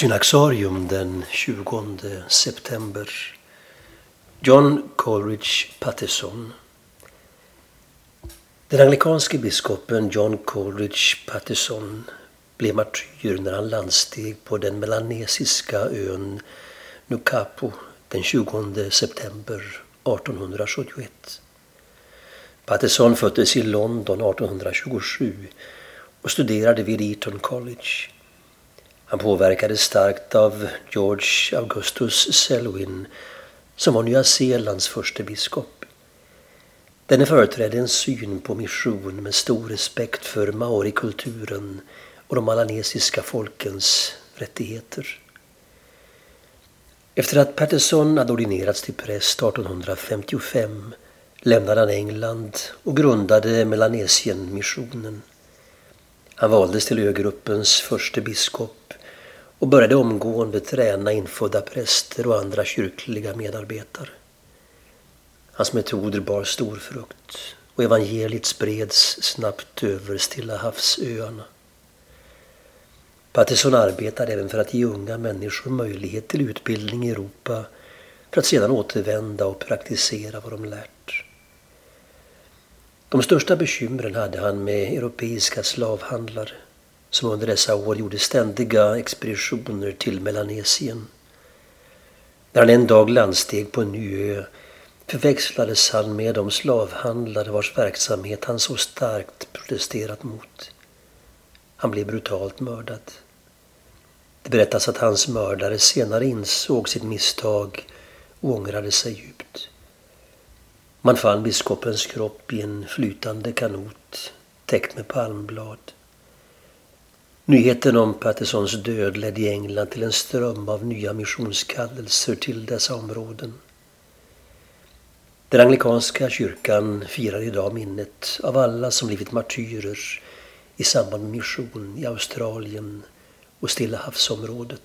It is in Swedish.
Synaxarium den 20 september. John Coleridge Patterson. Den anglikanske biskopen John Coleridge Patterson blev martyr när han landsteg på den melanesiska ön Nukapo den 20 september 1871. Patterson föddes i London 1827 och studerade vid Eton College. Han påverkades starkt av George Augustus Selwyn som var Nya Zeelands förste biskop. Denne företrädde en syn på mission med stor respekt för maorikulturen och de malanesiska folkens rättigheter. Efter att Patterson hade ordinerats till präst 1855 lämnade han England och grundade Melanesienmissionen. Han valdes till ögruppens första biskop och började omgående träna infödda präster och andra kyrkliga medarbetare. Hans metoder bar stor frukt och evangeliet spreds snabbt över Stilla havsöarna. Patterson arbetade även för att ge unga människor möjlighet till utbildning i Europa för att sedan återvända och praktisera vad de lärt. De största bekymren hade han med europeiska slavhandlare som under dessa år gjorde ständiga expeditioner till Melanesien. När han en dag landsteg på en ny ö förväxlades han med de slavhandlare vars verksamhet han så starkt protesterat mot. Han blev brutalt mördad. Det berättas att hans mördare senare insåg sitt misstag och ångrade sig djupt. Man fann biskopens kropp i en flytande kanot täckt med palmblad. Nyheten om Pattersons död ledde i England till en ström av nya missionskallelser till dessa områden. Den anglikanska kyrkan firar idag minnet av alla som blivit martyrer i samband med mission i Australien och Stilla havsområdet.